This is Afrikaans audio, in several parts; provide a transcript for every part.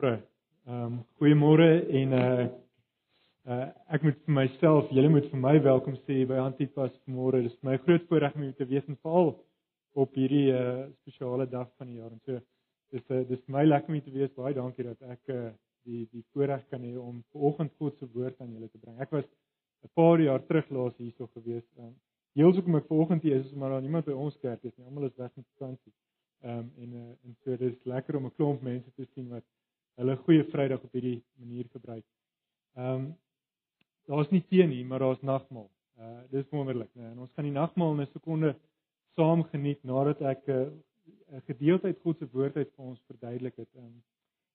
Pre. Ehm um, goeiemôre en uh uh ek moet vir myself, julle moet vir my welkom sê by Antipas môre. Dit is my groot voorreg om te wees en veral op hierdie uh spesiale dag van die jaar. En so dis uh, dis my lekker om te wees. Baie dankie dat ek uh die die voorreg kan hê om vanoggend God se woord aan julle te bring. Ek was 'n paar jaar terug laas hierso gewees. Ehm um, Heels hoekom ek vanoggend hier is maar daar niemand by ons kerk is nie. Almal is weg met vakansie. Ehm um, en uh, en so dis lekker om 'n klomp mense te sien wat hulle goeie Vrydag op hierdie manier gebruik. Ehm um, daar's nie tee nie, maar daar's nagmaal. Uh dis wonderlik, né? En ons gaan die nagmaal in 'n sekonde saam geniet nadat ek 'n uh, 'n gedeelte uit God se woord uit vir ons verduidelik het. Ehm um,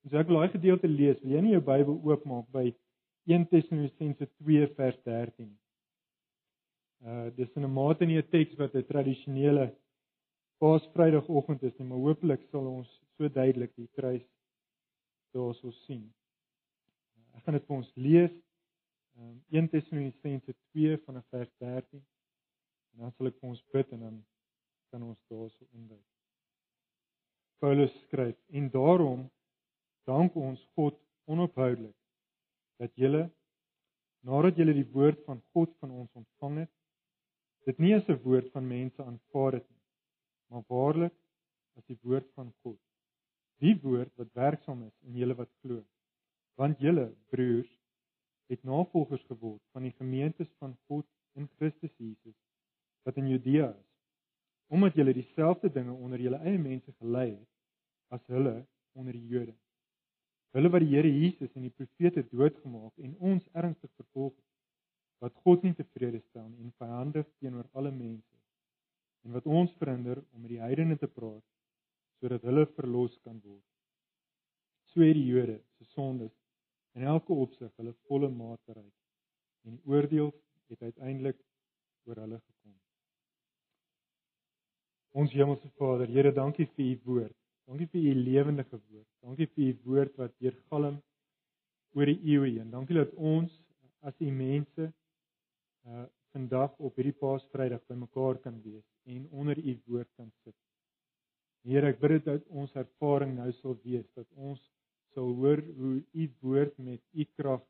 so ek wil daai gedeelte lees. Wil jy nie jou Bybel oopmaak by 1 Tessalonisense 2 vers 13? Uh dis in 'n mate nie 'n teks wat 'n tradisionele Paasvrydagoggend is nie, maar hopelik sal ons so duidelik die kruis daar sou sien. Ek gaan dit vir ons lees. Um, 1 Tessalonisense 2 vanaf vers 13. En dan sal ek vir ons bid en dan kan ons daarso induik. Paulus skryf: "En daarom dank ons God onophoudelik dat julle nadat julle die woord van God van ons ontvang het, dit nie as 'n woord van mense aanvaar het nie, maar waarlik as die woord van God die woord wat werksaam is in julle wat glo. Want julle broers het navolgers geword van die gemeentes van God in Christus Jesus wat in Judea is. Omdat julle dieselfde dinge onder julle eie mense gelei het as hulle onder die Jode. Hulle wat die Here Jesus en die profete doodgemaak en ons ernstig vervolg het wat God nie tevrede stel nie en vyandig teenoor alle mense en wat ons verhinder om met die heidene te praat sodat hulle verlos kan word. So het die Jode se sondes in elke opsig hulle volle maat bereik en die oordeel het uiteindelik oor hulle gekom. Ons Hemelse Vader, Here, dankie vir u woord. Dankie vir u lewendige woord. Dankie vir u woord wat deurgalm oor die eeue heen. Dankie dat ons as u mense uh vandag op hierdie Paasvrydag bymekaar kan wees en onder u woord kan sit. Here, ek bid dit dat ons ervaring nou sal wees dat ons sal hoor hoe u woord met u krag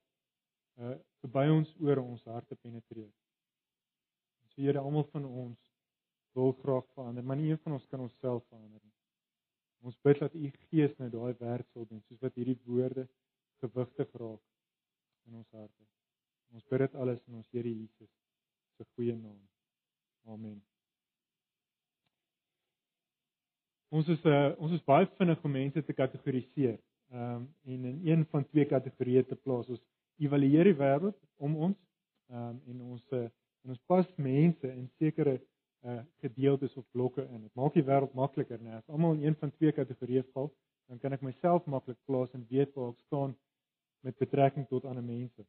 uh verby ons oor ons harte penetreer. So Here, almal van ons wil graag verander, maar nie een van ons kan onsself verander nie. Ons bid dat u Gees nou daai werk sal doen, soos wat hierdie woorde gewigtig raak in ons harte. Ons bid dit alles in ons Here Jesus se goeie naam. Amen. Ons is 'n uh, eh, ons is baie vinnig om mense te kategoriseer. Ehm um, en in een van twee kategorieë te plaas. Ons evalueer die wêreld om ons ehm um, en ons uh, en ons pas mense in sekere uh gedeeltes of blokke in. Dit maak die wêreld makliker, né? As almal in een van twee kategorieë val, dan kan ek myself maklik plaas en weet waar ek staan met betrekking tot ander mense.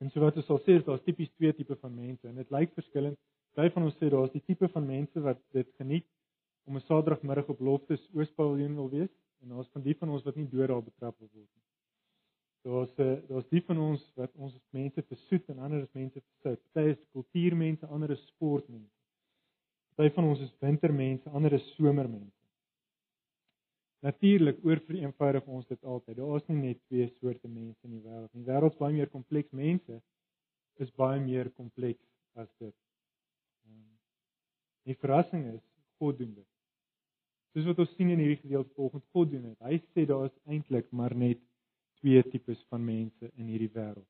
En so wat ons sal sê is daar's tipies twee tipe van mense en dit lyk verskillend. Party van ons sê daar's die tipe van mense wat dit geniet om 'n Saterdagmiddag op Loftus Oospaviljoen wil wees en daar's van die van ons wat nie dood daar betrap word nie. Daar's eh, daar's die van ons wat ons as mense versoet en ander as mense versout. Party is kultuurmense, ander is sportmense. Party van ons is wintermense, ander is somermense. Natuurlik oor vir eenvoudig ons dit altyd. Daar is nie net twee soorte mense in die wêreld nie. Die wêreld is baie meer kompleks. Mense is baie meer kompleks as dit. Ehm, die verrassing is God doen dit. Soos wat ons sien in hierdie gedeelte volgens God doen dit. Hy sê daar is eintlik maar net twee tipes van mense in hierdie wêreld.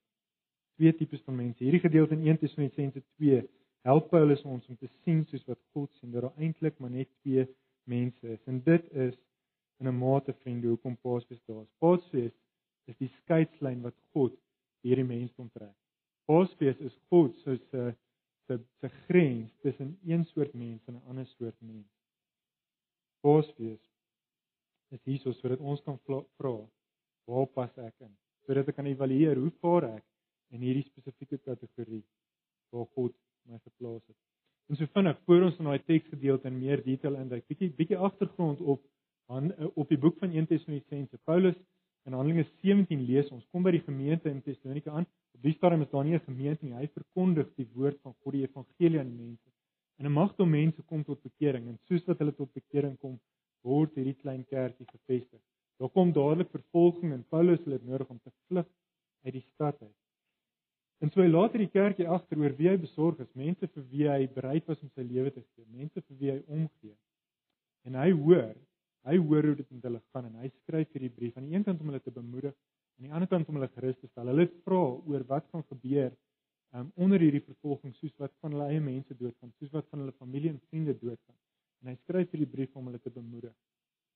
Twee tipes van mense. Hierdie gedeelte in 1 Tessalonisense 2 help Paulus ons om te sien soos wat God sien dat daar eintlik maar net twee mense is. En dit is in 'n mate vriende hoekom Paulus bestaan. Paulus sê is die skeidslyn wat God hierdie mense onttrek. Sê is God soos 'n se se grens tussen een soort mens en 'n ander soort mens. Paasfees is hier sodat ons kan vra waar pas ek in? Sodat ek kan evalueer hoe vaar ek in hierdie spesifieke kategorie waar God my geplaas het. En so vinnig voor ons in daai teksgedeelte in meer detail induik, bietjie bietjie agtergrond op aan op die boek van 1 Tessalonisense. Paulus in Handelinge 17 lees ons kom by die gemeente in Tessalonika aan. Op die stadium is daar nie 'n gemeente nie. Hy verkondig die woord van God, die evangelie aan die mense. En 'n magte mense kom tot bekering en soos wat hulle tot bekering kom, word hierdie klein kerkie gevestig. Daar kom dadelik vervolging en Paulus het nodig om te vlug uit die stad uit. En so hy later die kerkie agter oor wie hy besorg is, mense vir wie hy bereid was om sy lewe te gee, mense vir wie hy omgee. En hy hoor, hy hoor hoe dit met hulle gaan en hy skryf hierdie brief aan die een kant om hulle te bemoedig, aan die ander kant om hulle gerus te stel. Hulle vra oor wat gaan gebeur um, onder hierdie vervolging, soos wat van hulle eie mense doodgaan, soos wat van hulle familie en vriende doodgaan. En hy skryf hierdie brief om hulle te bemoedig.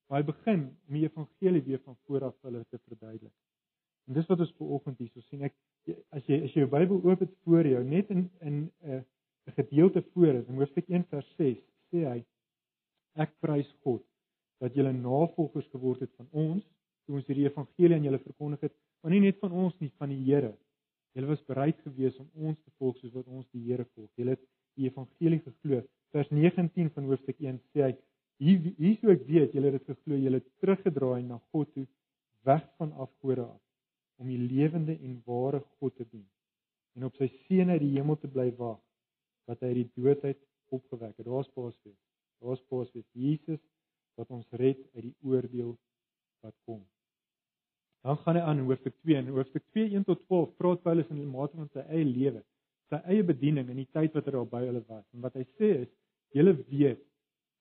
Maar hy begin om die evangelie weer van voor af hulle te verduidelik. En dis wat ons vanoggend hierso sien. Ek as jy as jy jou Bybel oop het voor jou, net in in 'n uh, gedeelte voor is, in Hoofstuk 1 vers 6, sê hy ek prys God dat julle navolgers geword het van ons toe ons hierdie evangelie aan julle verkondig het, maar nie net van ons nie, van die Here. Julle was bereid geweest om ons te volg soos wat ons die Here volg. Julle het die evangelie geglo. Vers 19 van Hoofstuk 1 sê hy hier hier sou ek weet julle het dit geglo, julle het teruggedraai na God toe weg van afgode af om die lewende en ware God te dien en op sy seun uit die hemel te bly wag wat hy uit die dood uit opgewek het. Daar's Paasfees. Daar's Paasfees. Jesus wat ons red uit die oordeel wat kom. Dan gaan hy aan hoofstuk 2 en hoofstuk 2 1 tot 12 praat Paulus in die mate van sy eie lewe, sy eie bediening in die tyd wat hy daar by hulle was. En wat hy sê is, julle weet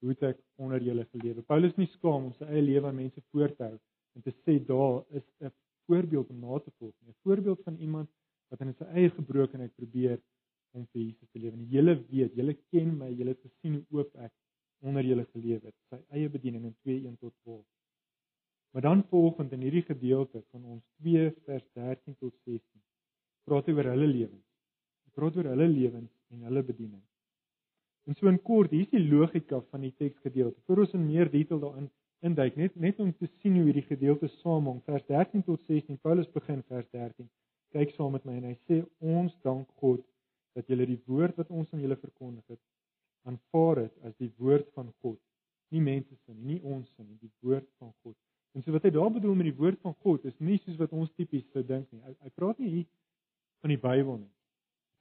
hoe ek onder julle gelewe. Paulus nie skaam om sy eie lewe aan mense voor te hou en te sê daar is 'n voorbeeld om na te volg, 'n voorbeeld van iemand wat in sy eie gebrokenheid probeer om vir Jesus te lewe. En julle weet, julle ken my, julle het gesien hoe oop ek onder julle gelewe het, sy eie bediening in 2:1 tot 12. Maar dan volgend in hierdie gedeelte van ons 2 vers 13 tot 16 praat hy oor hulle lewens. Hy praat oor hulle lewens en hulle bediening. En so in kort, hier is die logika van die teksgedeelte. Voor ons in meer detail daarin induik, net net om te sien hoe hierdie gedeelte samehang. Vers 13 tot 16, Paulus begin vers 13. Kyk saam met my en hy sê ons dank God dat julle die woord wat ons aan julle verkondig het, aanvaar het as die woord van God. Nie mense se nie, nie ons se nie, die woord van God. En so wat hy daar bedoel met die woord van God is nie soos wat ons tipies sou dink nie. Hy, hy praat nie hier van die Bybel nie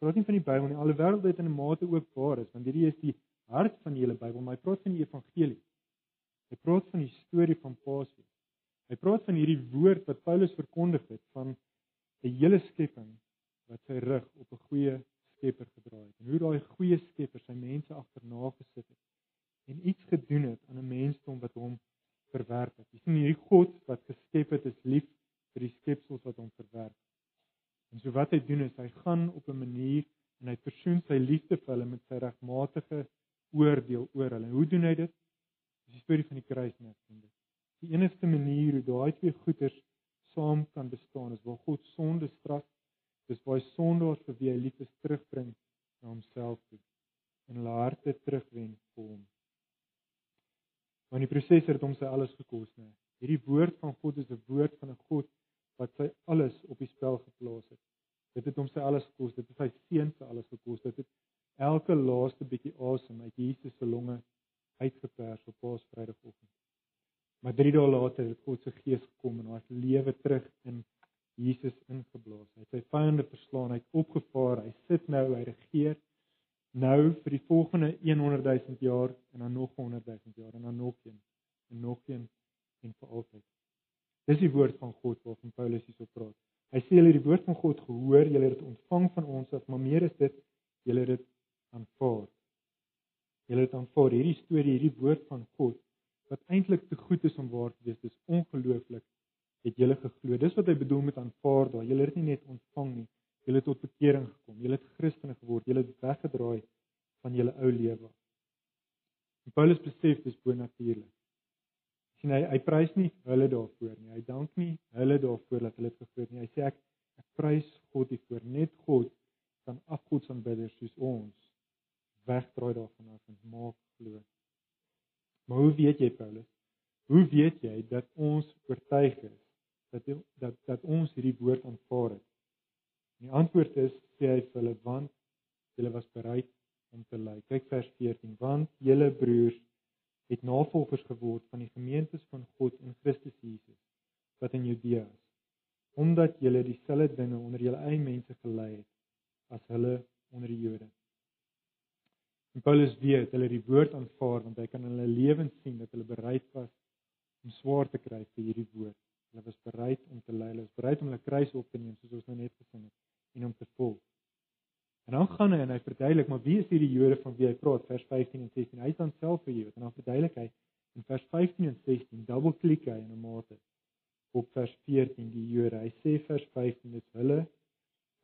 praat nie van die Bybel nie, alhoewel dit in 'n mate ook waar is, want hierdie is die hart van die hele Bybel, maar hy praat van die evangelie. Hy praat van die storie van Paasfees. Hy praat van hierdie woord wat Paulus verkondig het van 'n hele skepping wat sy rug op 'n goeie Skepper gedraai het. En hoe daai goeie Skepper sy mense agterna gesit het en iets gedoen het aan 'n mensdom wat hom verwerp het. Jy sien hierdie God wat geskep het is lief vir die skepsels wat hom verwerp. En so wat hy doen is hy gaan op 'n manier en hy versoen sy liefde vir hulle met sy regmatige oordeel oor hulle. Hoe doen hy dit? Dis die storie van die kruis net vind dit. Die enigste manier hoe daai twee goeders saam kan bestaan is waar God sonde straf. Dis waar hy sondaars vir wie hy lief is terugbring na homself toe en hulle harte terugwen vir hom. Want die proses het hom sy alles gekos, né? Hierdie woord van God is 'n woord van 'n God wat sy alles op die spel geplaas het. Dit het hom sy alles gekos, dit het sy seun se alles gekos. Dit het elke laaste bietjie asem uit Jesus se longe uitgepers op Paasvrydagoggend. Maar 3 dae later het God se gees gekom en hy het lewe terug in Jesus ingeblaas. Hy het sy vyande verslaan, hy het opgevaar, hy sit nou, hy regeer nou vir die volgende 100 000 jaar en dan nog 100 000 jaar en dan nog een en nog een en vir altyd. Dis die woord van God waarvan Paulus hierso praat. Hy sê julle het die woord van God gehoor, julle het dit ontvang van ons af, maar meer is dit, julle het dit aanvaar. Julle het aanvaar hierdie storie, hierdie woord van God wat eintlik te goed is om waar te wees. Dis ongelooflik. Het julle geglo? Dis wat hy bedoel met aanvaar daar. Julle het dit nie net ontvang nie. Julle het tot bekering gekom. Julle het Christene geword. Julle het weggedraai van julle ou lewe. En Paulus besef dis bo natuurlik sien hy hy prys nie hulle daarvoor nie. Hy dank nie hulle daarvoor dat hulle dit geglo het nie. Hy sê ek ek prys God hiervoor. Net God kan afgodsaanbidders soos ons wegdraai daarvan af en maak glo. Maar hoe weet jy Paulus? Hoe weet jy dat ons oortuig is dat dat dat ons hierdie woord aanvaar het? En die antwoord is sê hy vir hulle want hulle was bereid om te ly. Kyk vers 14. Want julle broers het navolgers geword van die gemeentes van God in Christus Jesus wat in Judea is omdat julle dieselfde dinge onder julle eie mense gelei het as hulle onder die Jode. En Paulus weet hulle die woord aanvaar want hy kan in hulle lewens sien dat hulle bereid was om swaar te kry vir hierdie woord. Hulle was bereid om te ly, hulle was bereid om hulle kruis op te neem soos ons nou net gesing het en om te volg. En dan gaan hy en hy verduidelik, maar wie is hierdie Jode van wie hy praat vers 15 en 16? Hy staan self vir Jode en dan verduidelik hy in vers 15 en 16 dubbelklik hy in 'n mate op vers 14 die Jode. Hy sê vers 15 dis hulle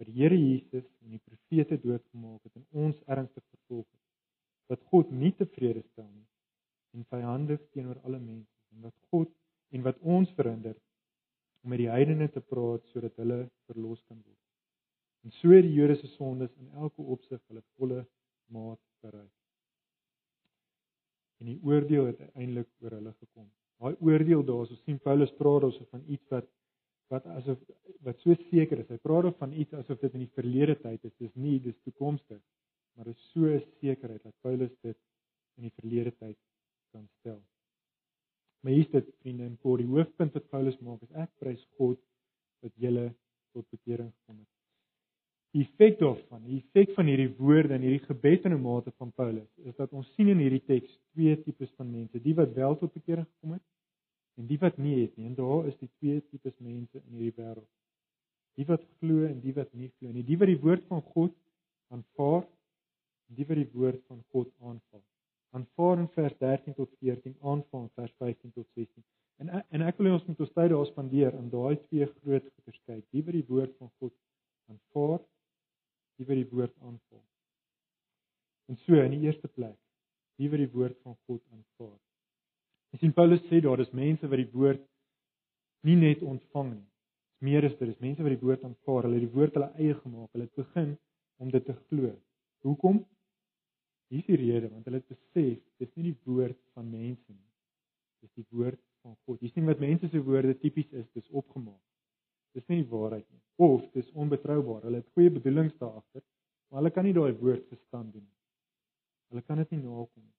die Here Jesus en die profete doodgemaak het en ons ernstig vervolg het. Wat God nie tevrede stel nie en vyandig teenoor alle mense en wat God en wat ons verhinder om met die heidene te praat sodat hulle verlos kan word. En so het die Jode se sondes in elke opsig hulle volle maat bereik. En die oordeel het uiteindelik oor hulle gekom. Daai oordeel daarso sien Paulus praat daarso van iets wat wat asof wat so seker is. Hy praat of van iets asof dit in die verlede tyd is. Dis nie dis toekomstig, maar dit is so 'n sekerheid dat Paulus dit in die verlede tyd kan stel. Maar hier's dit vriende en kort die hoofpunt wat Paulus maak is ek prys God dat julle tot bekering gekom het. Die effek daarvan, die effek van hierdie woorde en hierdie gebed in 'n mate van Paulus is dat ons sien in hierdie teks twee tipes van mense, die wat wel tot bekering gekom het en die wat nie het nie. En daar is die twee tipes mense in hierdie wêreld. Die wat glo en die wat nie glo nie. Die wat die woord van God aanvaar en die wat die woord van God aanvaar aanvaar in vers 13 tot 14, aanvaar in vers 15 tot 16. En en ek wil ons moet ons tyd daar spandeer aan daai twee groot verskeid, die wat die woord van God aanvaar, die wat die woord aanvaar. En so in die eerste plek, die wat die woord van God aanvaar. Jy sien Paulus sê daar is mense wat die woord nie net ontvang nie. Dis meer as dit is mense wat die woord aanvaar, hulle het die woord hulle eie gemaak, hulle het begin om dit te glo. Hoekom? Hier is die rede want hulle het besef dis nie die woord van mense nie. Dis die woord van God. Jy sien wat mense se woorde tipies is, dis opgemaak. Dis nie die waarheid nie. Of dis onbetroubaar. Hulle het goeie bedoelings daar agter, maar hulle kan nie daai woord verstaan nie. Hulle kan dit nie nakom nie.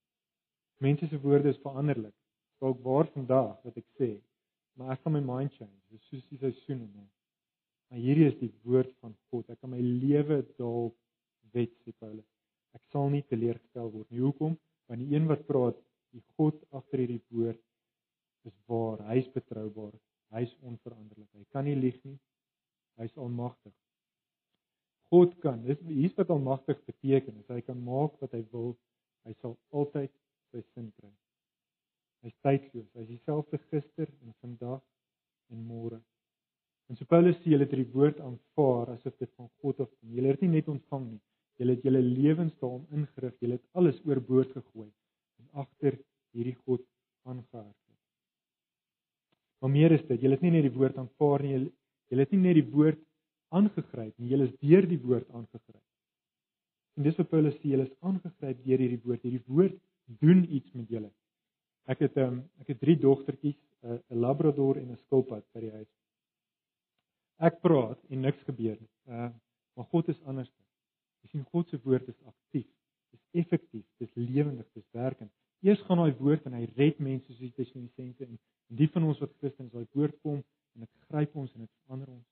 Mense se woorde is veranderlik. Dalk waar vandag wat ek sê, maar ek kan my mind change. Dis soos die seisoene, nee. Maar hierdie is die woord van God. Ek kan my lewe daarop wet sê Paulus. Ek sal nie teleurgestel word nie. Hoekom? Want die een wat praat, die God agter hierdie woord is waar. Hy is betroubaar. Hy is onveranderlik. Hy kan nie lieg nie. Hy is almagtig. God kan. Dis hier's wat almagtig beteken. Hy kan maak wat hy wil. Hy sal altyd sy sin kry. Hy's tydloos. Hy's dieselfde gister en vandag en môre. En so Paulus sê hulle het die woord aanvaar asof dit van God af kom. Hulle het nie net ontvang nie. Julle het julle lewens daarom ingerig. Julle het alles oorboord gegooi en agter hierdie God aangehardloop. Maar meer is dit, julle het nie net die woord aanvaar nie, julle, het nie net die woord aangegryp nie, julle is deur die woord aangegryp. En dis wat Paulus sê, julle is aangegryp deur hierdie woord. Hierdie woord doen iets met julle. Ek het um, ek het drie dogtertjies, 'n uh, labrador en 'n skilpad by die huis. Ek praat en niks gebeur nie. Uh, maar God is anders. Jy sien God se woord is aktief. Dit is effektief, dit is lewendig, dit is werkend. Eers gaan daai woord en hy red mense soos die Tessalonisense en die van ons wat Christen is, daai woord kom en dit gryp ons en dit verander ons.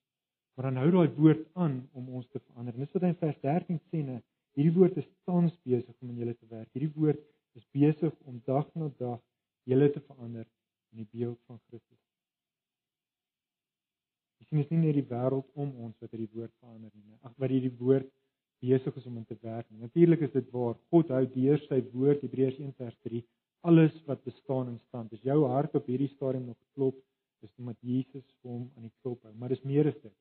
Maar dan hou daai woord aan om ons te verander. En dis wat hy in vers 13 sê, nee, hierdie woord is tans besig om in julle te werk. Hierdie woord is besig om dag na dag julle te verander in die beeld van Christus. Jy sien dit is nie net die wêreld om ons wat hierdie woord verander nie. Ag wat hierdie woord besig is om in te werk. Natuurlik is dit waar God hou deur sy woord Hebreërs 1:3 alles wat bestaan in stand. As jou hart op hierdie stadium nog klop, is dit omdat Jesus vir hom aan die klop hou. Maar dis meer as dit.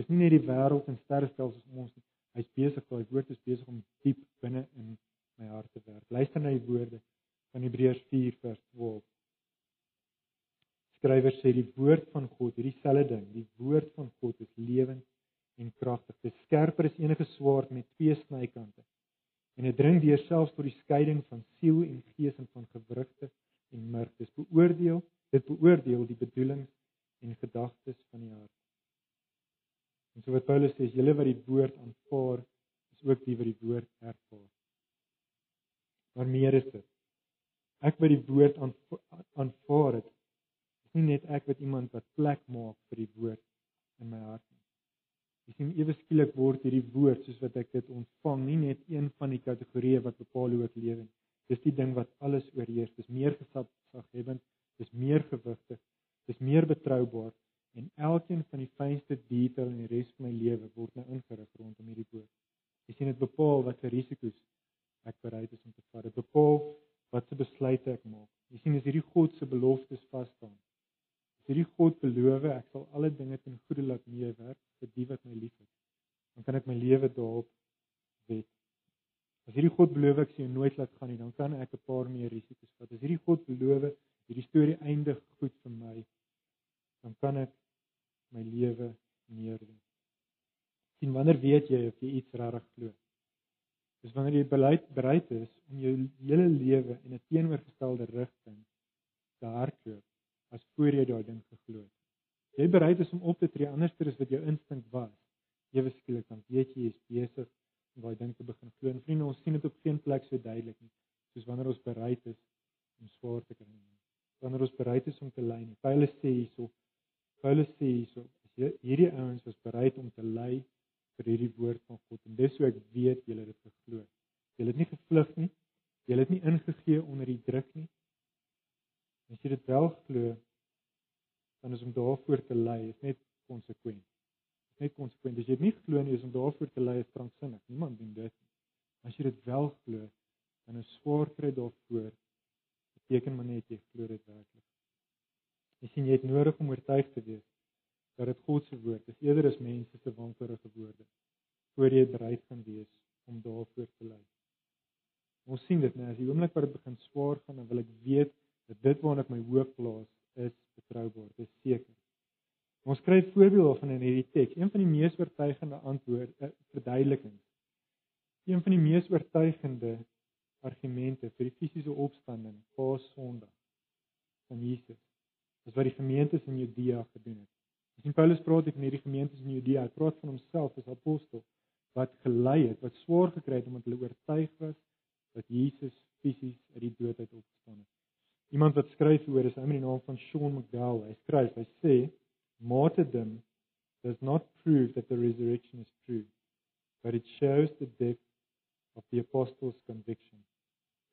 Dis nie net die wêreld en sterrestelsels om ons nie. Hy's besig, daai woord is besig om diep binne in my hart te werk. Luister na die woorde van Hebreërs 4:12. Skrywer sê die woord van God, hierdie selfde ding, die woord van God is lewend en kragtig. Dit is skerper as enige swaard met twee snykante. En dit dring deur selfs tot die skeiding van siel en gees en van gewrigte en murg. Dit beoordeel, dit beoordeel die bedoelings en gedagtes van die hart. En so wat Paulus sê, julle wat die woord aanvaar, is ook die wat die woord ervaar. Maar meer is dit. Ek wat die woord aanvaar het, is nie net ek wat iemand wat plek maak vir die woord in my hart nie. Jy sien ewe skielik word hierdie woord soos wat ek dit ontvang nie net een van die kategorieë wat bepaal hoe ek lewe nie. Dis die ding wat alles oorheers. Dis meer gesag hebbend Dis meer gewigtig. Dis meer betroubaar en elkeen van die fynste detail in die res van my lewe word nou ingerig rondom hierdie woord. Jy sien dit bepaal watter risiko's ek bereid is om te vat. Dit bepaal watse besluite ek maak. Jy sien as hierdie God se beloftes vas staan. As hierdie God beloof ek sal alle dinge ten goeie laat meewerk vir die wat my liefhet, dan kan ek my lewe daarop wet. As hierdie God beloof ek sien nooit laat gaan nie, dan kan ek 'n paar meer risiko's vat. As hierdie God beloof hierdie storie eindig goed vir my, dan kan ek my lewe neerlê. sien wanneer weet jy of jy iets regtig glo? Dis wanneer jy bereid bereid is om jou hele lewe in 'n teenoorgestelde rigting te hardloop as voor jy daai ding geglo het. Jy bereid is om op te tree anders as wat jou instink was. Ewe skielik dan weet jy jy is besig om daai ding te begin glo. En vriende, ons sien dit op geen plek so duidelik nie, soos wanneer ons bereid is om swaar te kry. Wanneer ons bereid is om te ly. Paulus sê hierso, Paulus sê hierso, hierdie ouens was bereid om te ly vir hierdie woord van God en dis hoe ek weet julle het dit geglo. Julle het nie gevlug nie. Julle het nie ingegee onder die druk nie. As jy dit wel glo, dan is om daarvoor te ly is net konsekwent. Is net konsekwent. As jy dit nie glo nie, is om daarvoor te ly is kranksinnig. Niemand doen dit nie. As jy dit wel glo, dan is swaar kry daarvoor beteken maar net jy glo dit werklik. Jy sien jy het nodig om oortuig te wees dat dit God se woord is eerder as mense se wankelrige woorde voor jy bereid gaan wees om daarvoor te lei. Ons sien dit nou as die oomblik wat dit begin swaar gaan dan wil ek weet dat dit waarna ek my hoop plaas is betroubaar, dit is seker. Ons kry voorbeelde van in hierdie teks, een van die mees oortuigende antwoorde, uh, verduidelikings. Een van die mees oortuigende argumente vir die fisiese opstanding, Paas Sondag van Jesus. Dis wat die gemeentes in Judea gedoen het. Ons sien Paulus praat van hierdie gemeentes in Judea. Hy praat van homself as apostel wat gelei het, wat swaar gekry het omdat hulle oortuig was dat Jesus fisies uit die dood uit opgestaan het. Iemand wat skryf oor is 'n man in die naam van Sean McDowell. Hy skryf, hy sê, "Martyrdom does not prove that the resurrection is true, but it shows the depth of the apostles' conviction.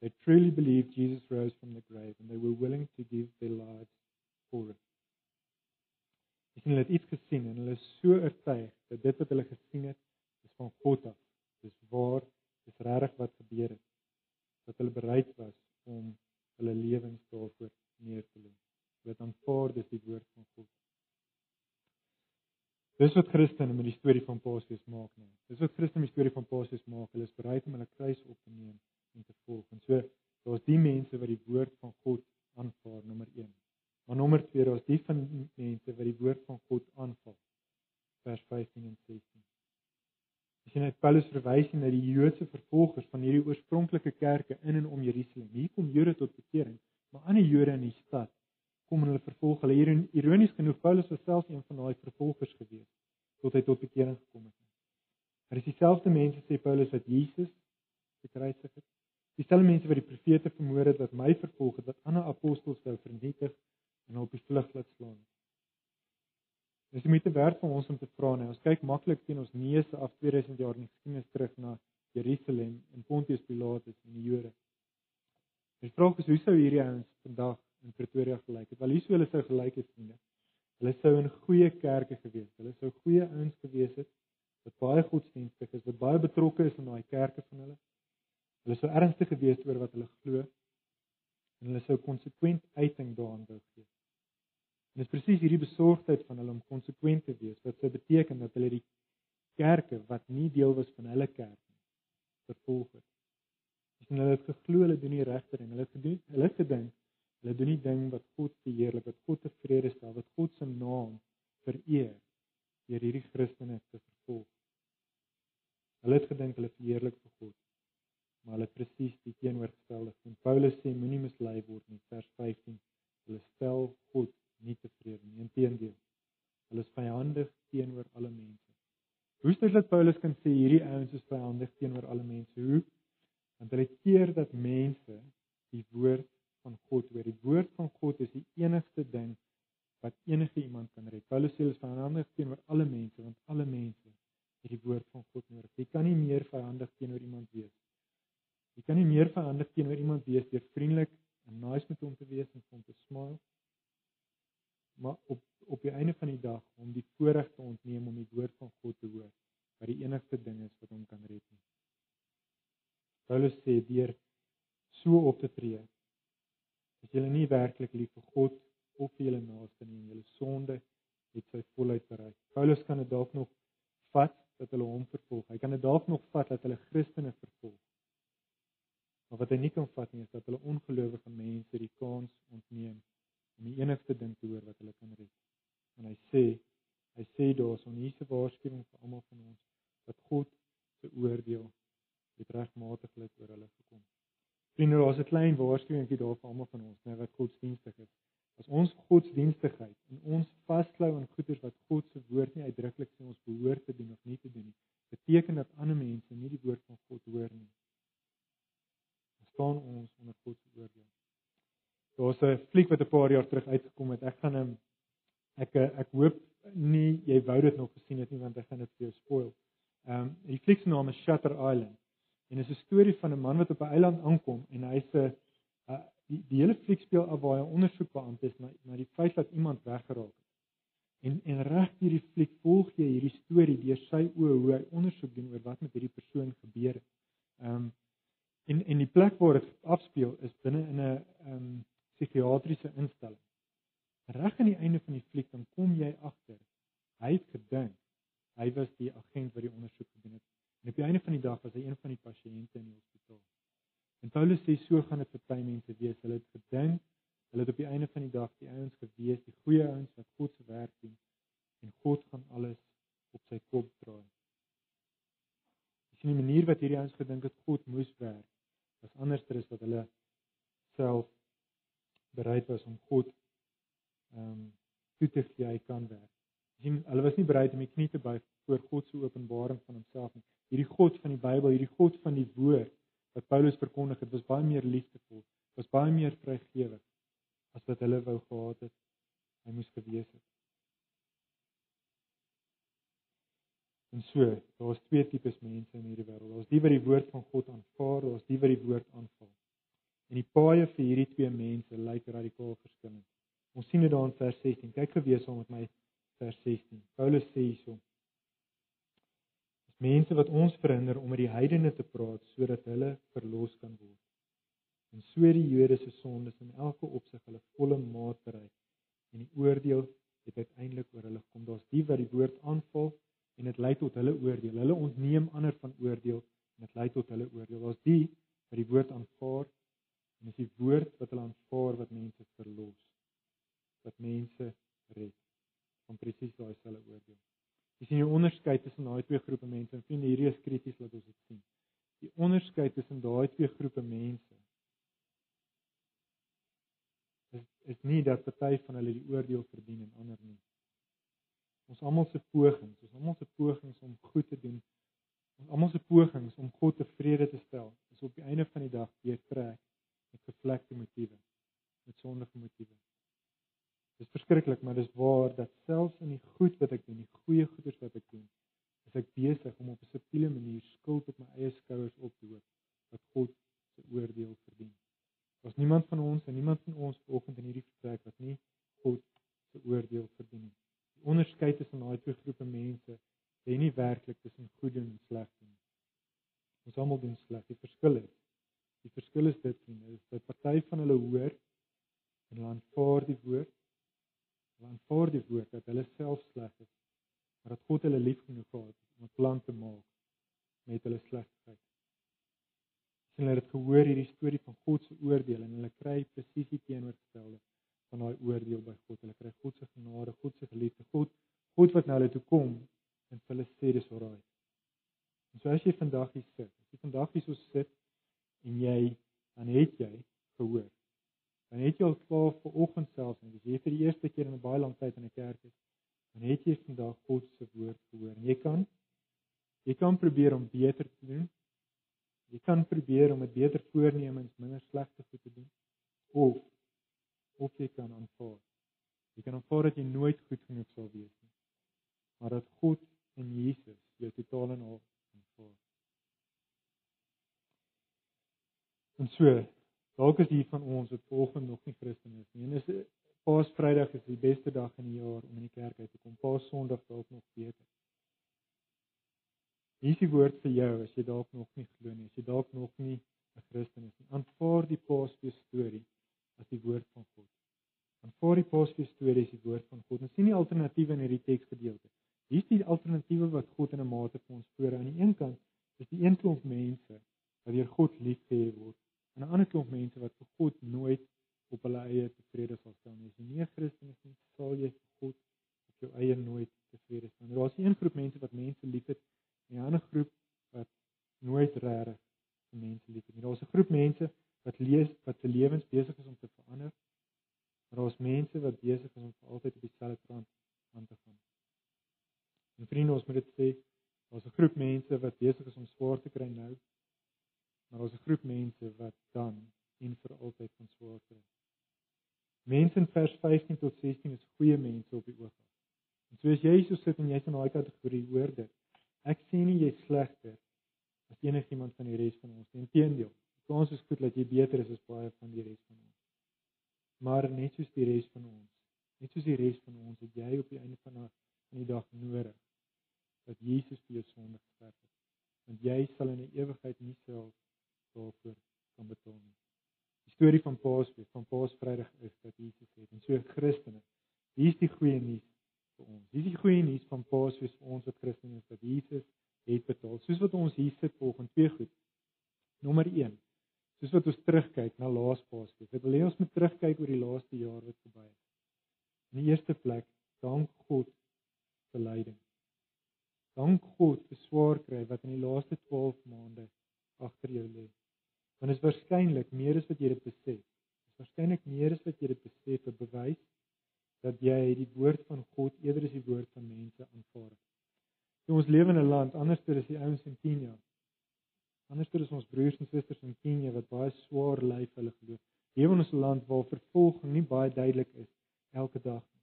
They truly believed Jesus rose from the grave and they were willing to give their lives it." Dis hulle het iets gesien en hulle is so oortuig dat dit wat hulle gesien het is van God af. Dis waar, dis regtig wat gebeur het. Dat hulle bereid was om hulle lewens daarvoor neer te lê. Hulle het aanvaar dis die woord van God. Dis wat Christene met die storie van Paulus maak nou. Dis wat Christene met die storie van Paulus maak. Hulle is bereid om hulle kruis op te neem en te volg. En so daar's die mense wat die woord van God aanvaar, nommer 1. Maar nommer 2, daar's die van mense wat die woord van God aanval. Vers 15 en 16. As jy net Paulus verwys na die Joodse vervolgers van hierdie oorspronklike kerke in en om Jerusalem. Hier kom Jode tot bekering, maar ander Jode in die stad kom en hulle vervolg. Hulle hier ironies genoeg Paulus was self een van daai vervolgers gewees tot hy tot bekering gekom het. Maar dis dieselfde mense sê Paulus wat Jesus gekruisig het. Dieselfde mense wat die profete vermoor het, wat my vervolg het, wat ander apostels wou vernietig en die vlug laat slaan. Dis moet te werk vir ons om te vra nou. Ons kyk maklik teen ons neuse af 2000 jaar in die geskiedenis terug na Jerusalem en Pontius Pilatus en die Jode. Die vraag is hoe sou hierdie ouens vandag in Pretoria gelyk het? Wel hier sou hulle sou gelyk het vriende. Hulle sou in goeie kerke gewees het. Hulle sou goeie ouens gewees het wat baie godsdienstig is, wat baie betrokke is in daai kerke van hulle. Hulle sou ernstig gewees het oor wat hulle glo en hulle sou konsekwent uiting daaraan wou gee. En dit is presies hierdie besorgdheid van hulle om konsekwent te wees wat sou beteken dat hulle die kerke wat nie deel was van hulle kerk nie vervolg het. Dis en hulle het geglo hulle doen die regte ding. Hulle gedoen, hulle het gedink hulle doen die ding wat God verheerlik, wat God tevrede stel, wat God se naam vereer deur hierdie Christene te vervolg. Hulle het gedink hulle verheerlik vir God maar hulle presies die teenoorgestelde. En Paulus sê moenie mislei word nie vers 15. Hulle stel God nie tevrede nie. Inteendeel. Hulle is vyandig teenoor alle mense. Stel dit Paulus kan sê hierdie ouens is vyandig teenoor alle mense? Hoe? Want hulle keer dat mense die woord van God hoor. Die woord van God is die enigste ding wat enige iemand kan red. Paulus sê hulle is vyandig teenoor alle mense want alle mense het die woord van God nodig. Jy kan nie meer vyandig teenoor iemand wees Jy kan nie meer vyandig teenoor iemand wees deur vriendelik en nice met hom te wees en om te smile. Maar op op die einde van die dag om die voorreg te ontneem om die woord van God te hoor, wat die enigste ding is wat hom kan red nie. Paulus sê deur so op te tree, as jy nie werklik lief vir God of vir jou naaste nie en jou sonde het sy volheid bereik. Paulus kan dit dalk nog vat dat hulle hom vervolg. Hy kan dit dalk nog vat dat hulle Christene vervolg. Maar wat hy nie kan vat nie is dat hulle ongelowige mense die kans ontneem om die enigste ding te hoor wat hulle kan red. En hy sê, hy sê daar's 'n hierdie waarskuwing vir almal van ons dat God se oordeel met regmatigheid oor hulle gekom. Vriende, daar's 'n klein waarskuwingie daar vir almal van ons, net wat godsdienstig is. As ons godsdienstigheid en ons vasklou aan goeders wat God se woord nie uitdruklik sê ons behoort te doen of nie te doen nie, beteken dat ander mense nie die woord van God hoor nie staan ons onder God se oordeel. Daar's 'n fliek wat 'n paar jaar terug uitgekom het. Ek gaan hom ek ek hoop nie jy wou dit nog gesien het nie want ek gaan dit vir jou spoil. Ehm um, die fliek se naam is Shutter Island en dit is 'n storie van 'n man wat op 'n eiland aankom en hy's 'n uh, die, die hele fliek speel af waar hy ondersoek beampte is na na die feit dat iemand weggeraak het. En en reg hierdie fliek volg jy hierdie storie deur sy oë hoe hy ondersoek doen oor wat met hierdie persoon gebeur het. Ehm um, En en die plek waar dit afspeel is binne in 'n ehm um, psigiatriese instelling. Reg aan die einde van die fliek dan kom jy agter. Hy het gedink hy was die agent wat die ondersoek gedoen het. En op die einde van die dag was hy een van die pasiënte in die hospitaal. En Paulus sê so gaan dit vir baie mense wees. Hulle het gedink hulle het op die einde van die dag die ouens gewees, die goeie ouens wat God se werk doen en God gaan alles op sy kop draai. Dis 'n manier wat hierdie ouens gedink het God moes werk was anderster is wat hulle self bereid was om God ehm um, toe te gee hy kan werk. Sien, hulle was nie bereid om die knie te buig voor God se openbaring van homself nie. Hierdie God van die Bybel, hierdie God van die woord wat Paulus verkondig het, was baie meer liefdevol, was baie meer vrygewig as wat hulle wou gehad het hy moes gewees het. En so, daar's twee tipes mense in hierdie wêreld. Daar's die wat die woord van God aanvaar, daar's die wat die woord aanval. En die paaie vir hierdie twee mense lyk radikaal verskillend. Ons sien dit daar in vers 16. Kyk gewees saam met my vers 16. Paulus sê hierso: Dis mense wat ons verhinder om met die heidene te praat sodat hulle verlos kan word. En so die Jode se sondes in elke opsig hulle volle maat bereik en die oordeel het uiteindelik oor hulle gekom. Daar's die wat die woord aanval en dit lei tot hulle oordeel. Hulle ontneem ander van oordeel en dit lei tot hulle oordeel. Daar's die wat die woord aanvaar en dis die woord wat hulle aanvaar wat mense verlos. Wat mense red. Van presies daai selfe oordeel. Jy sien die onderskeid tussen daai twee groepe mense en vriende hierdie is krities wat ons dit sien. Die onderskeid tussen daai twee groepe mense is is nie dat party van hulle die oordeel verdien en ander nie ons almal se pogings, ons almal se pogings om goed te doen, ons almal se pogings om God tevrede te stel, is op die einde van die dag deurtrek met gevlekte motiewe, met sondige motiewe. Dit is verskriklik, maar dis waar dat selfs in die goed wat ek doen, die goeie goeders wat ek doen, is ek besig om op 'n subtiele manier skuld op my eie skouers op te hoop wat God se oordeel verdien. Daar's niemand van ons en niemand van ons vanoggend in hierdie vertrek wat nie God se oordeel verdien nie onderskeid tussen daai twee groepe mense lê nie werklik tussen goed en sleg nie. Ons almal doen sleg. Die verskil is die verskil is dit nie, is dat party van hulle hoor en hulle aanvaar die woord. Hulle aanvaar die woord dat hulle self sleg is, maar dat God hulle lief genoeg gehad het om 'n plan te maak met hulle slegheid. Sien hulle het gehoor hierdie storie van God se oordeel en hulle kry presies die teenoorgestelde van daai oordeel by God. Hulle kry God se genade, God se geliefde, God, God wat na hulle toe kom en vir hulle sê dis oral. En so as jy vandag hier sit, as jy vandag hier so sit en jy dan het jy gehoor. Dan het jy al klaar vir oggend self en dis jy vir die eerste keer in 'n baie lang tyd in 'n kerk is, dan het jy vandag God se woord gehoor. En jy kan jy kan probeer om beter te doen. Jy kan probeer om met beter voornemens minder slegte goed te doen. Of of jy kan aanvaar. Jy kan aanvaar dat jy nooit goed genoeg sal wees nie. Maar dat God en Jesus jou totaal en al aanvaar. En so, Dalk is hier van ons wat volgens nog nie Christen is nie. En is Paasvrydag is die beste dag in die jaar om in die kerk uit te kom. Paas Sondag dalk nog beter. Hier is die woord vir jou as jy dalk nog nie glo nie, as jy dalk nog nie 'n Christen is nie. Aanvaar die Paasfees storie as die woord van God. Aanvaar die Paasfees storie as die woord van God. Ons sien nie alternatiewe in hierdie teksgedeelte. Hier is die alternatiewe wat God in 'n mate vir ons voor aan die een kant is die een klomp mense wat deur God liefgehê word. En 'n ander klomp mense wat vir God nooit op hulle eie tevrede sal stel nie. As jy nie 'n Christen is nie, sal jy vir God op jou eie nooit tevrede stel nie. Daar's 'n een groep mense wat mense liefhet en 'n ander groep wat nooit regtig vir mense liefhet nie. Daar's 'n groep mense wat lees wat se lewens besig is om te verander. Maar daar's mense wat besig is om vir altyd op dieselfde kant aan te gaan. En vriende, ons moet dit sê, daar's 'n groep mense wat besig is om swaar te kry nou. Maar daar's 'n groep mense wat dan en vir altyd van swaar kry. Mense in vers 15 tot 16 is goeie mense op die oog af. En soos jy so sit en jy's in daai kategorie hoor dit. Ek sien nie jy's slegter as enigiemand van die res van ons nie. Inteendeel, kans is goed dat jy beter is as baie van die res van ons. Maar net soos die res van ons, net soos die res van ons, het jy op die einde van die dag nodig dat Jesus vir jou sonde gesterf het. Want jy sal in die ewigheid nie self daarvoor kan betaal nie. Die storie van Paasfees, van Paasvrydag is dat Jesus het en so Christene. Hier is die goeie nuus vir ons. Hier is die goeie nuus van Paasfees vir ons wat Christene is dat Jesus het betaal. Soos wat ons hier sit volgens twee goed. Nommer 1. Soos wat ons terugkyk na laas Paasfees. Ek wil hê ons moet terugkyk oor die laaste jaar wat verby is. In die eerste plek, dank God vir lyding. Dank God vir swaar kry wat in die laaste 12 maande agter jou lê. Want dit is waarskynlik meer as wat jy dit besef. Dit is waarskynlik meer as wat jy dit besef te bewys dat jy die woord van God eerder as die woord van mense aanvaar. So ons lewe in 'n land anderster as die ouens in Kenia. Anderster is ons broers en susters in Kenia wat baie swaar ly vir hulle geloof. Lewe in 'n land waar vervolging nie baie duidelik is elke dag nie.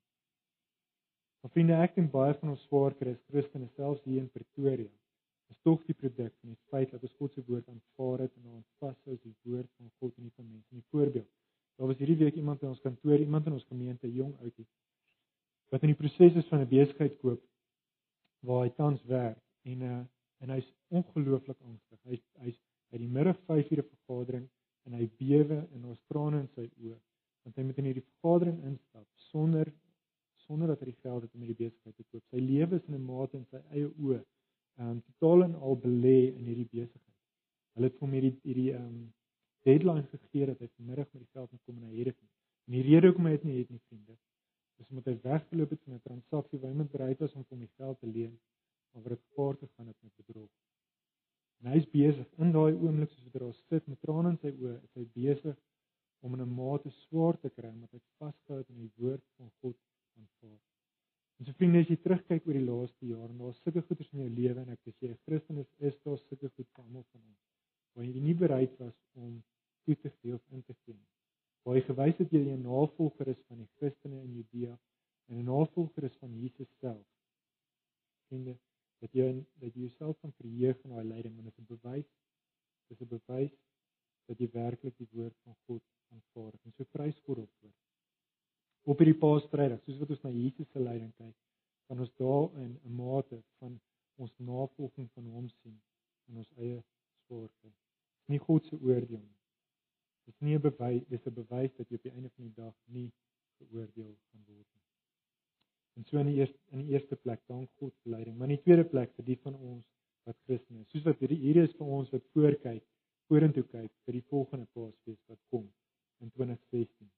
Maar vriende, ek en baie van ons swaar kry as Christene selfs hier in Pretoria is tog die produk van die feit dat ons God se woord aanvaar het en ons vashou as die woord van God en nie van mense nie. Voorbeeld. Daar was hierdie week iemand in ons kantoor, iemand in ons gemeente, jong ouetjie wat in die proses is van 'n besigheid koop waar hy tans werk en uh en hy's ongelooflik angstig. Hy's hy's by die middag 5 ure vergadering en hy bewe en ons trane in sy oë want hy moet in hierdie vergadering instap sonder sonder dat hy die geld het om hierdie besigheid te koop. Sy lewe is in 'n mate in sy eie oë ehm um, totaal en al belê in hierdie besigheid. Hulle het hom hierdie hierdie ehm um, deadline gegee dat hy vanmiddag met die geld moet kom en hy het dit nie. En die rede hoekom hy dit nie het nie, vriende, is omdat hy weggeloop het van 'n transaksie waar hy met bereid was om hom die geld te leen, maar wat gepaard gegaan het met bedrog. En hy is besig in daai oomblik soos wat hy daar sit met trane in sy oë, is hy besig om in 'n mate swaar te kry omdat hy vasgehou het aan die woord van God aanvaar. En so vriende, as jy terugkyk oor die laaste jaar en daar's sulke goeders in jou lewe en ek sê jy Christen is, is daar sulke goed vir almal van ons. Waar jy nie bereid was om toe te gee of in te gee nie. Waar jy gewys het jy 'n navolger is van die Christene in Judea en 'n navolger is van Jesus self. Vriende, dat jy dat jy jouself kan verheug in daai lyding want dit is 'n bewys dis 'n bewys dat jy werklik die woord van God aanvaar en so prys God op voor op hierdie Paasvrydag, soos wat ons na Jesus se lyding kyk, kan ons daarin 'n mate van ons navolging van hom sien in ons eie swaarte. Dis nie God se oordeel nie. Dis nie 'n bewys, dis 'n bewys dat jy op die einde van die dag nie geoordeel gaan word nie. En so in die eerste in die eerste plek dank God vir lyding, maar in die tweede plek vir die van ons wat Christen is. Soos wat hierdie hier is vir ons wat voorkyk, vorentoe kyk vir die volgende Paasfees wat kom in 2016.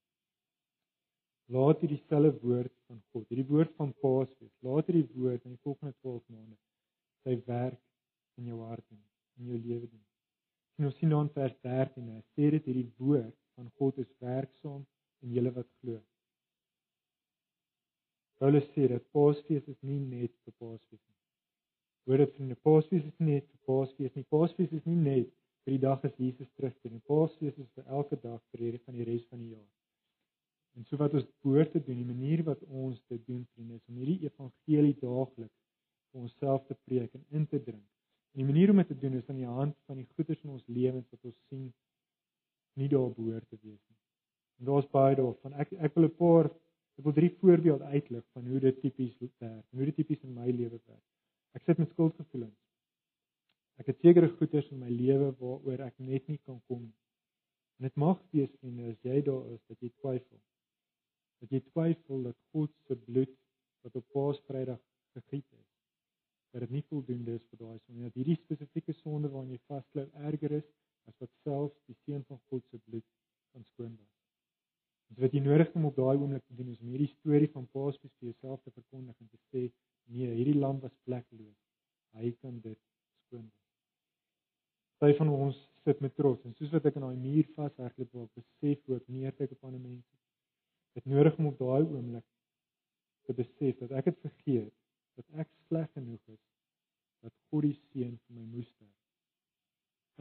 Laat hierdie selfe woord van God, hierdie woord van Paasfees, laat hierdie woord in die volgende 12 maande sy werk in jou hart en in jou lewe doen. En ons sien dan vers 13, hy sê dit hierdie woord van God is werksaam in julle wat glo. Paulus sê dat Paasfees is nie net vir Paasfees nie. Hoor dit die Paasfees is nie net vir Paasfees nie. Paasfees is nie net vir die dag as Jesus terugkom nie. Paasfees is vir elke dag vir die res van die res van die jaar. En so wat ons behoort te doen, die manier wat ons dit doen, vriende, is om hierdie evangelie daagliks vir onsself te preek en in te drink. En die manier om dit te doen is aan die hand van die goeders in ons lewens wat ons sien nie daar behoort te wees nie. En daar's baie daarvan. Ek ek wil 'n paar ek wil drie voorbeelde uitlig van hoe dit tipies werk, hoe dit tipies in my lewe werk. Ek sit met skuldgevoelens. Ek het sekere goeders in my lewe waaroor ek net nie kan kom nie. En dit mag wees vriende, as jy daar is dat jy twyfel. Dat jy twyfel dat God se bloed wat op Paasvrydag gegiet is, dat dit nie voldoende is vir daai sonde. Dat hierdie spesifieke sonde waarna jy vasklou erger is as wat selfs die seun van God se bloed kan skoonwas. Dis wat jy nodig het om op daai oomblik te doen is om hierdie storie van Paasfees vir jouself te verkondig en te sê, nee, hierdie lam was vlekkeloos. Hy kan dit skoonwas. Party van ons sit met trots en soos wat ek in daai muur vashardloop waar ek besef hoe ek neerkyk op ander mense. Dit nodig om op daai oomblik te besef dat ek het vergeet dat ek sleg genoeg is dat God die seun vir my moes sterf.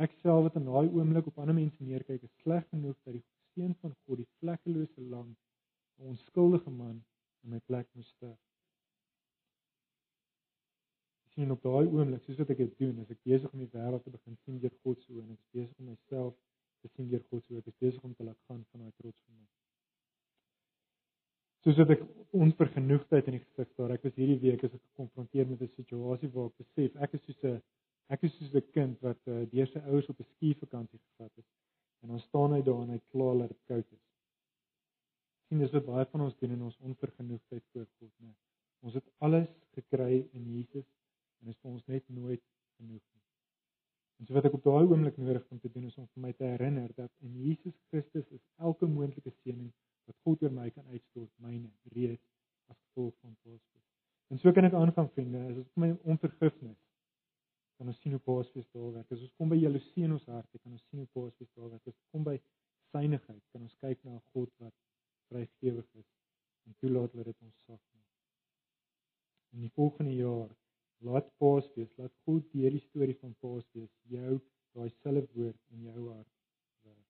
Ek self wat in daai oomblik op ander mense neerkyk is sleg genoeg dat die seun van God die vlekkelose lam 'n onskuldige man in my plek moes sterf sien op daai oomblik soos wat ek dit doen, as ek besig om die wêreld te begin sien deur God se oë en ek is besig om myself te sien deur God se oë, ek is besig om te laat gaan van daai trots van my. Soos dat ek onvergenoegdheid in die gesig staar. Ek was hierdie week as ek gekonfronteer met 'n situasie waar ek besef ek is soos 'n ek is soos 'n kind wat uh, deur sy ouers op 'n skivakansie gevat is en dan staan hy daar en hy kla dat dit koud is. Sien dis wat baie van ons doen in ons onvergenoegdheid voor God, né? Ons het alles gekry in Jesus en dit is vir ons net nooit genoeg nie. En so wat ek op daai oomblik nodig om te doen is om vir my te herinner dat in Jesus Christus is elke moontlike seëning wat God oor my kan uitstort, myne reeds as gevolg van Paasfees. En so kan ek aangaan vriende, as dit my onvergifnis kan ons sien hoe Paasfees daar werk. As ons kom by jaloesie in ons harte, kan ons sien hoe Paasfees daar werk. As ons kom by synigheid, kan ons kyk na 'n God wat vrygewig is en toelaat dat dit ons sag maak. In die volgende jaar Laat Paasfees, laat God deur die storie van Paasfees jou daai selfe woord in jou hart werk.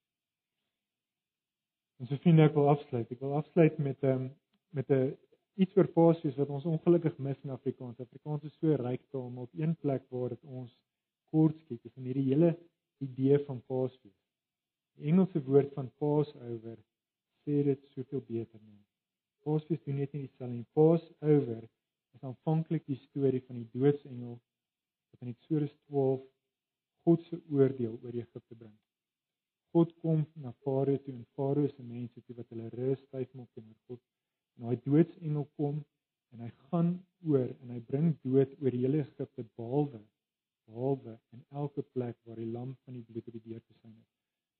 En so vriende, ek wil afsluit. Ek wil afsluit met 'n um, met 'n iets oor Paasfees wat ons ongelukkig mis in Afrikaans. Afrikaans is so ryk taal, op een plek waar dit ons kort skiet, is in hierdie hele idee van Paasfees. Die Engelse woord van Passover sê dit soveel beter nie. Paasfees doen net nie dieselfde nie. Passover is aanvanklik die storie van die doodsengel wat in Eksodus 12 God se oordeel oor Egipte bring. God kom na Farao toe en Farao se mense toe wat hulle rus styf maak teenoor God. En daai doodsengel kom en hy gaan oor en hy bring dood oor hele Egipte behalwe behalwe in elke plek waar die lam van die bloed op die deur gesien het.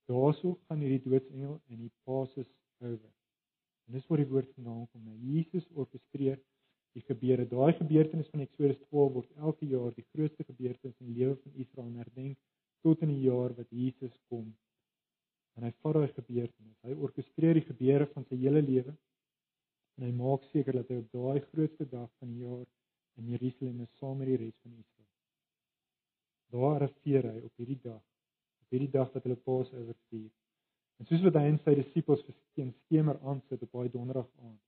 Daarso gaan hierdie doodsengel en die Pasus oor. En dis waar die woord vandaan kom. Nou Jesus orkestreer die gebeure. Daai gebeurtenis van Eksodus 12 word elke jaar die grootste gebeurtenis in die lewe van Israel herdenk tot in die jaar wat Jesus kom. En hy vat daai gebeurtenis. Hy orkestreer die gebeure van sy hele lewe en hy maak seker dat hy op daai grootste dag van die jaar in Jerusalem is saam met die res van Israel. Daar arriveer hy op hierdie dag, op hierdie dag wat hulle Pasoeër vier. En soos wat hy en sy disippels versteen skemer aansit op daai donderdag aand,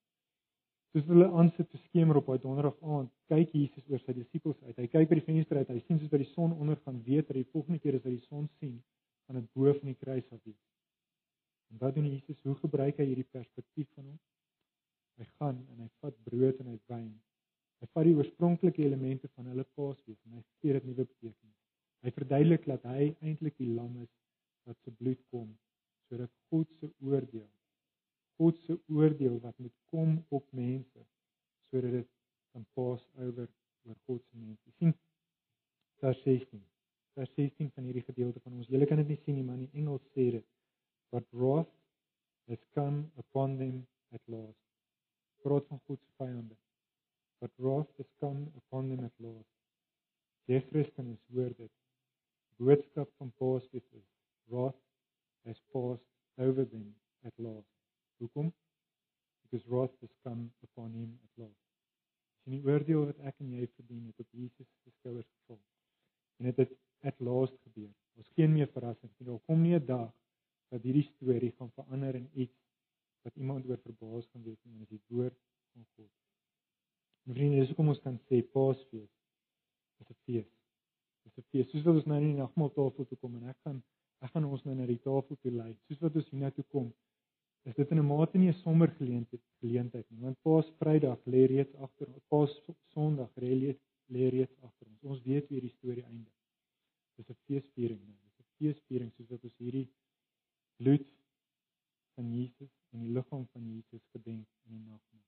Soos hulle aansit te skemer op daai donderdag aand, kyk Jesus oor sy disippels uit. Hy kyk by die venster uit. Hy sien soos by die son ondergaan, weet dat die volgende keer as hy die son sien, gaan dit bo van die kruis af wees. En wat doen Jesus? Hoe gebruik hy hierdie perspektief van hom? Hy gaan en hy vat brood en hy wyn. Hy vat die oorspronklike elemente van hulle Paasfees en hy gee dit nuwe betekenis. Hy verduidelik dat hy eintlik die lam is wat se bloed kom sodat God se oordeel God se oordeel wat moet kom op mense sodat dit kan pas oor oor God se mense. sien vers 16. Vers 16 van hierdie gedeelte van ons. Julle kan dit nie sien nie, maar in Engels sê dit but wrath has come upon them at last. Groot van God se vyande. But wrath has come upon them at last. Die Christen is hoor dit. Boodskap van Paulus is wrath has passed over them at last. Hoekom? Because wrath has come upon him at last. Sien die oordeel wat ek en jy verdien het op Jesus se skouers geval. En dit het at last gebeur. Ons geen meer verrassing nie. Daar kom nie 'n dag dat hierdie storie gaan verander in iets wat iemand oor verbaas gaan wees nie, en dit is die woord van God. En vriende, dis hoekom ons kan sê Paasfees is 'n fees. Dis 'n fees. Soos wat ons nou in die nagmaaltafel toe kom en ek gaan Ek gaan ons nou na die tafel toe lei. Soos wat ons hiernatoe kom, is dit in 'n mate nie 'n sommer geleentheid geleentheid nie, want Paas Vrydag lê reeds agter ons. Paas Sondag lê reeds agter ons. Ons weet hoe die storie eindig. Dis 'n feesviering, nou. dis 'n feesviering soos wat ons hierdie bloed van Jesus en die liggaam van Jesus gedenk in die nagmaal.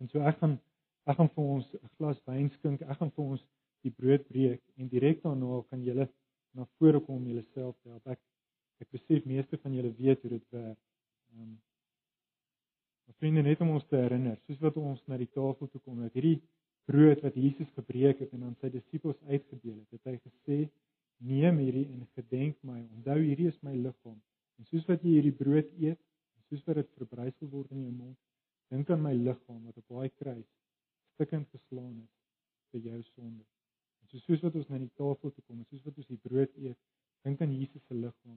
En so ek gaan ek gaan vir ons 'n glas wyn skink. Ek gaan vir ons die brood breek en direk daarna kan julle na vore kom om julleself te help. Ek ek besef meeste van julle weet hoe dit werk. Ehm um, Maar vriende net om ons te herinner, soos wat ons na die tafel toe kom, dat hierdie brood wat Jesus gebreek het en aan sy disippels uitgedeel het, het hy gesê: "Neem hierdie en gedenk my. Onthou hierdie is my liggaam." En soos wat jy hierdie brood eet, soos wat dit verbrysel word in jou mond, dink aan my liggaam wat op daai kruis stikkend geslaan is vir jou sonde. So soos wat ons na die tafel toe kom, soos wat ons die brood eet, dink aan Jesus se liggaam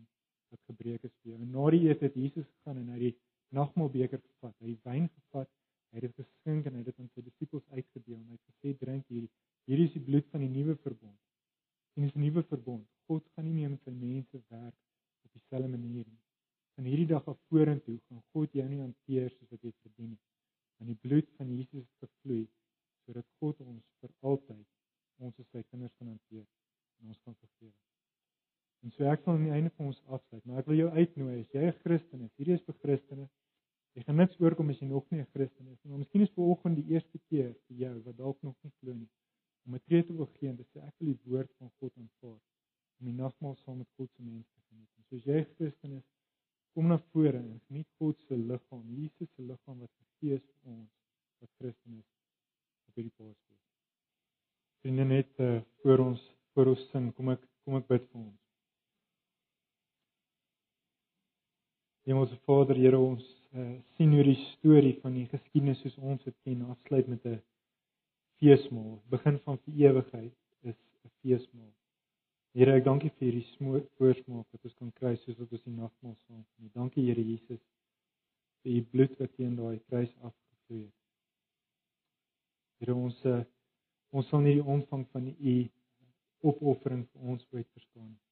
wat gebreek is vir jou. En na die eet het Jesus gegaan en hy die nagmaalbeker gevat, hy die wyn gevat, hy het dit geskink en hy het dit aan sy disippels uitgedeel en hy het gesê drink hierdie. Hierdie is die bloed van die nuwe verbond. En dis 'n nuwe verbond. God gaan nie meer met sy mense werk op dieselfde manier nie. Van hierdie dag af vorentoe gaan God jou nie hanteer soos wat jy verdien nie. Want die bloed van Jesus het gevloei sodat God ons vir altyd ons as sy kinders kan hanteer en ons kan vergewe. En so ek wil aan die einde van ons afsluit, maar ek wil jou uitnooi as jy 'n Christen is, hierdie is vir Christene. Jy gaan niks oorkom as jy nog nie 'n Christen is nie. Maar miskien is vanoggend die eerste keer vir jou wat dalk nog nie glo nie om 'n tree te begin en sê ek wil die woord van God aanvaar om die nagmaal saam met God se mense te geniet. En so as jy 'n Christen is, kom na vore en geniet God se liggaam, Jesus se liggaam wat gegee is vir ons wat Christen is op hierdie Paasfees. Vriende net uh, voor ons voor ons sing, kom ek kom ek bid vir ons. Hemelse Vader, Here ons uh, sien hoe die storie van die geskiedenis soos ons dit ken afsluit met 'n feesmaal. Begin van vir ewigheid is 'n feesmaal. Here, ek dankie vir hierdie voorsmaak wat ons kan kry soos wat ons die nagmaal saam geniet. Dankie Here Jesus vir u bloed wat teen daai kruis afgevloei het. Here ons uh, ons sal nie die omvang van u opoffering vir ons ooit verstaan nie.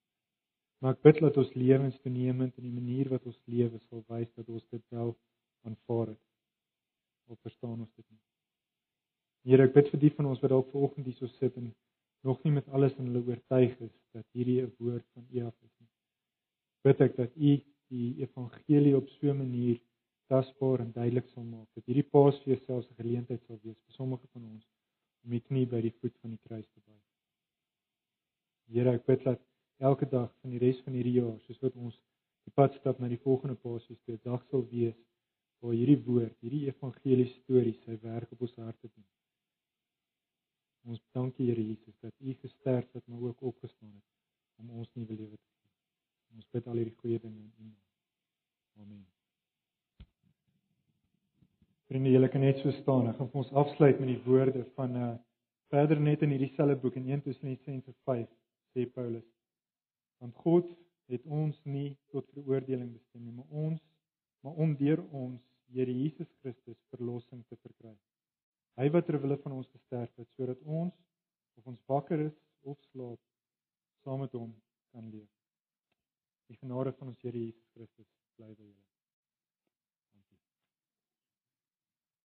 Maar ek bid dat ons lewens toenemend in die manier wat ons lewe sal wys dat ons dit wel aanvaar het. Of verstaan ons dit nie? Here, ek bid vir die van ons wat dalk vanoggend hier so sit en nog nie met alles in hulle oortuig is dat hierdie 'n woord van U af is nie. Bid ek dat U die evangelie op so 'n manier tasbaar en duidelik sal maak dat hierdie Paasfees selfs 'n geleentheid sal wees vir sommige van ons om die knie by die voet van die kruis te buig. Here, ek bid dat elke dag van die res van hierdie jaar, soos wat ons die pad stap na die volgende Paasfees, dit dag sal wees waar hierdie woord, hierdie evangelie storie sy werk op ons harte doen. Ons dankie Here Jesus dat U gesterf het maar ook opgestaan het om ons nuwe lewe te gee. Ons bid al hierdie goeie dinge in U naam. Amen. Vriende, julle kan net so staan. Ek gaan vir ons afsluit met die woorde van 'n uh, verder net in hierdie selfe boek in 1 Tessalonisense 5 sê Paulus want God het ons nie tot veroordeling bestem nie, maar ons maar om deur ons Here Jesus Christus verlossing te verkry. Hy wat ter wille van ons gesterf het sodat ons of ons wakker is of slaap saam met hom kan leef. Die genade van ons Here Jesus Christus bly by julle.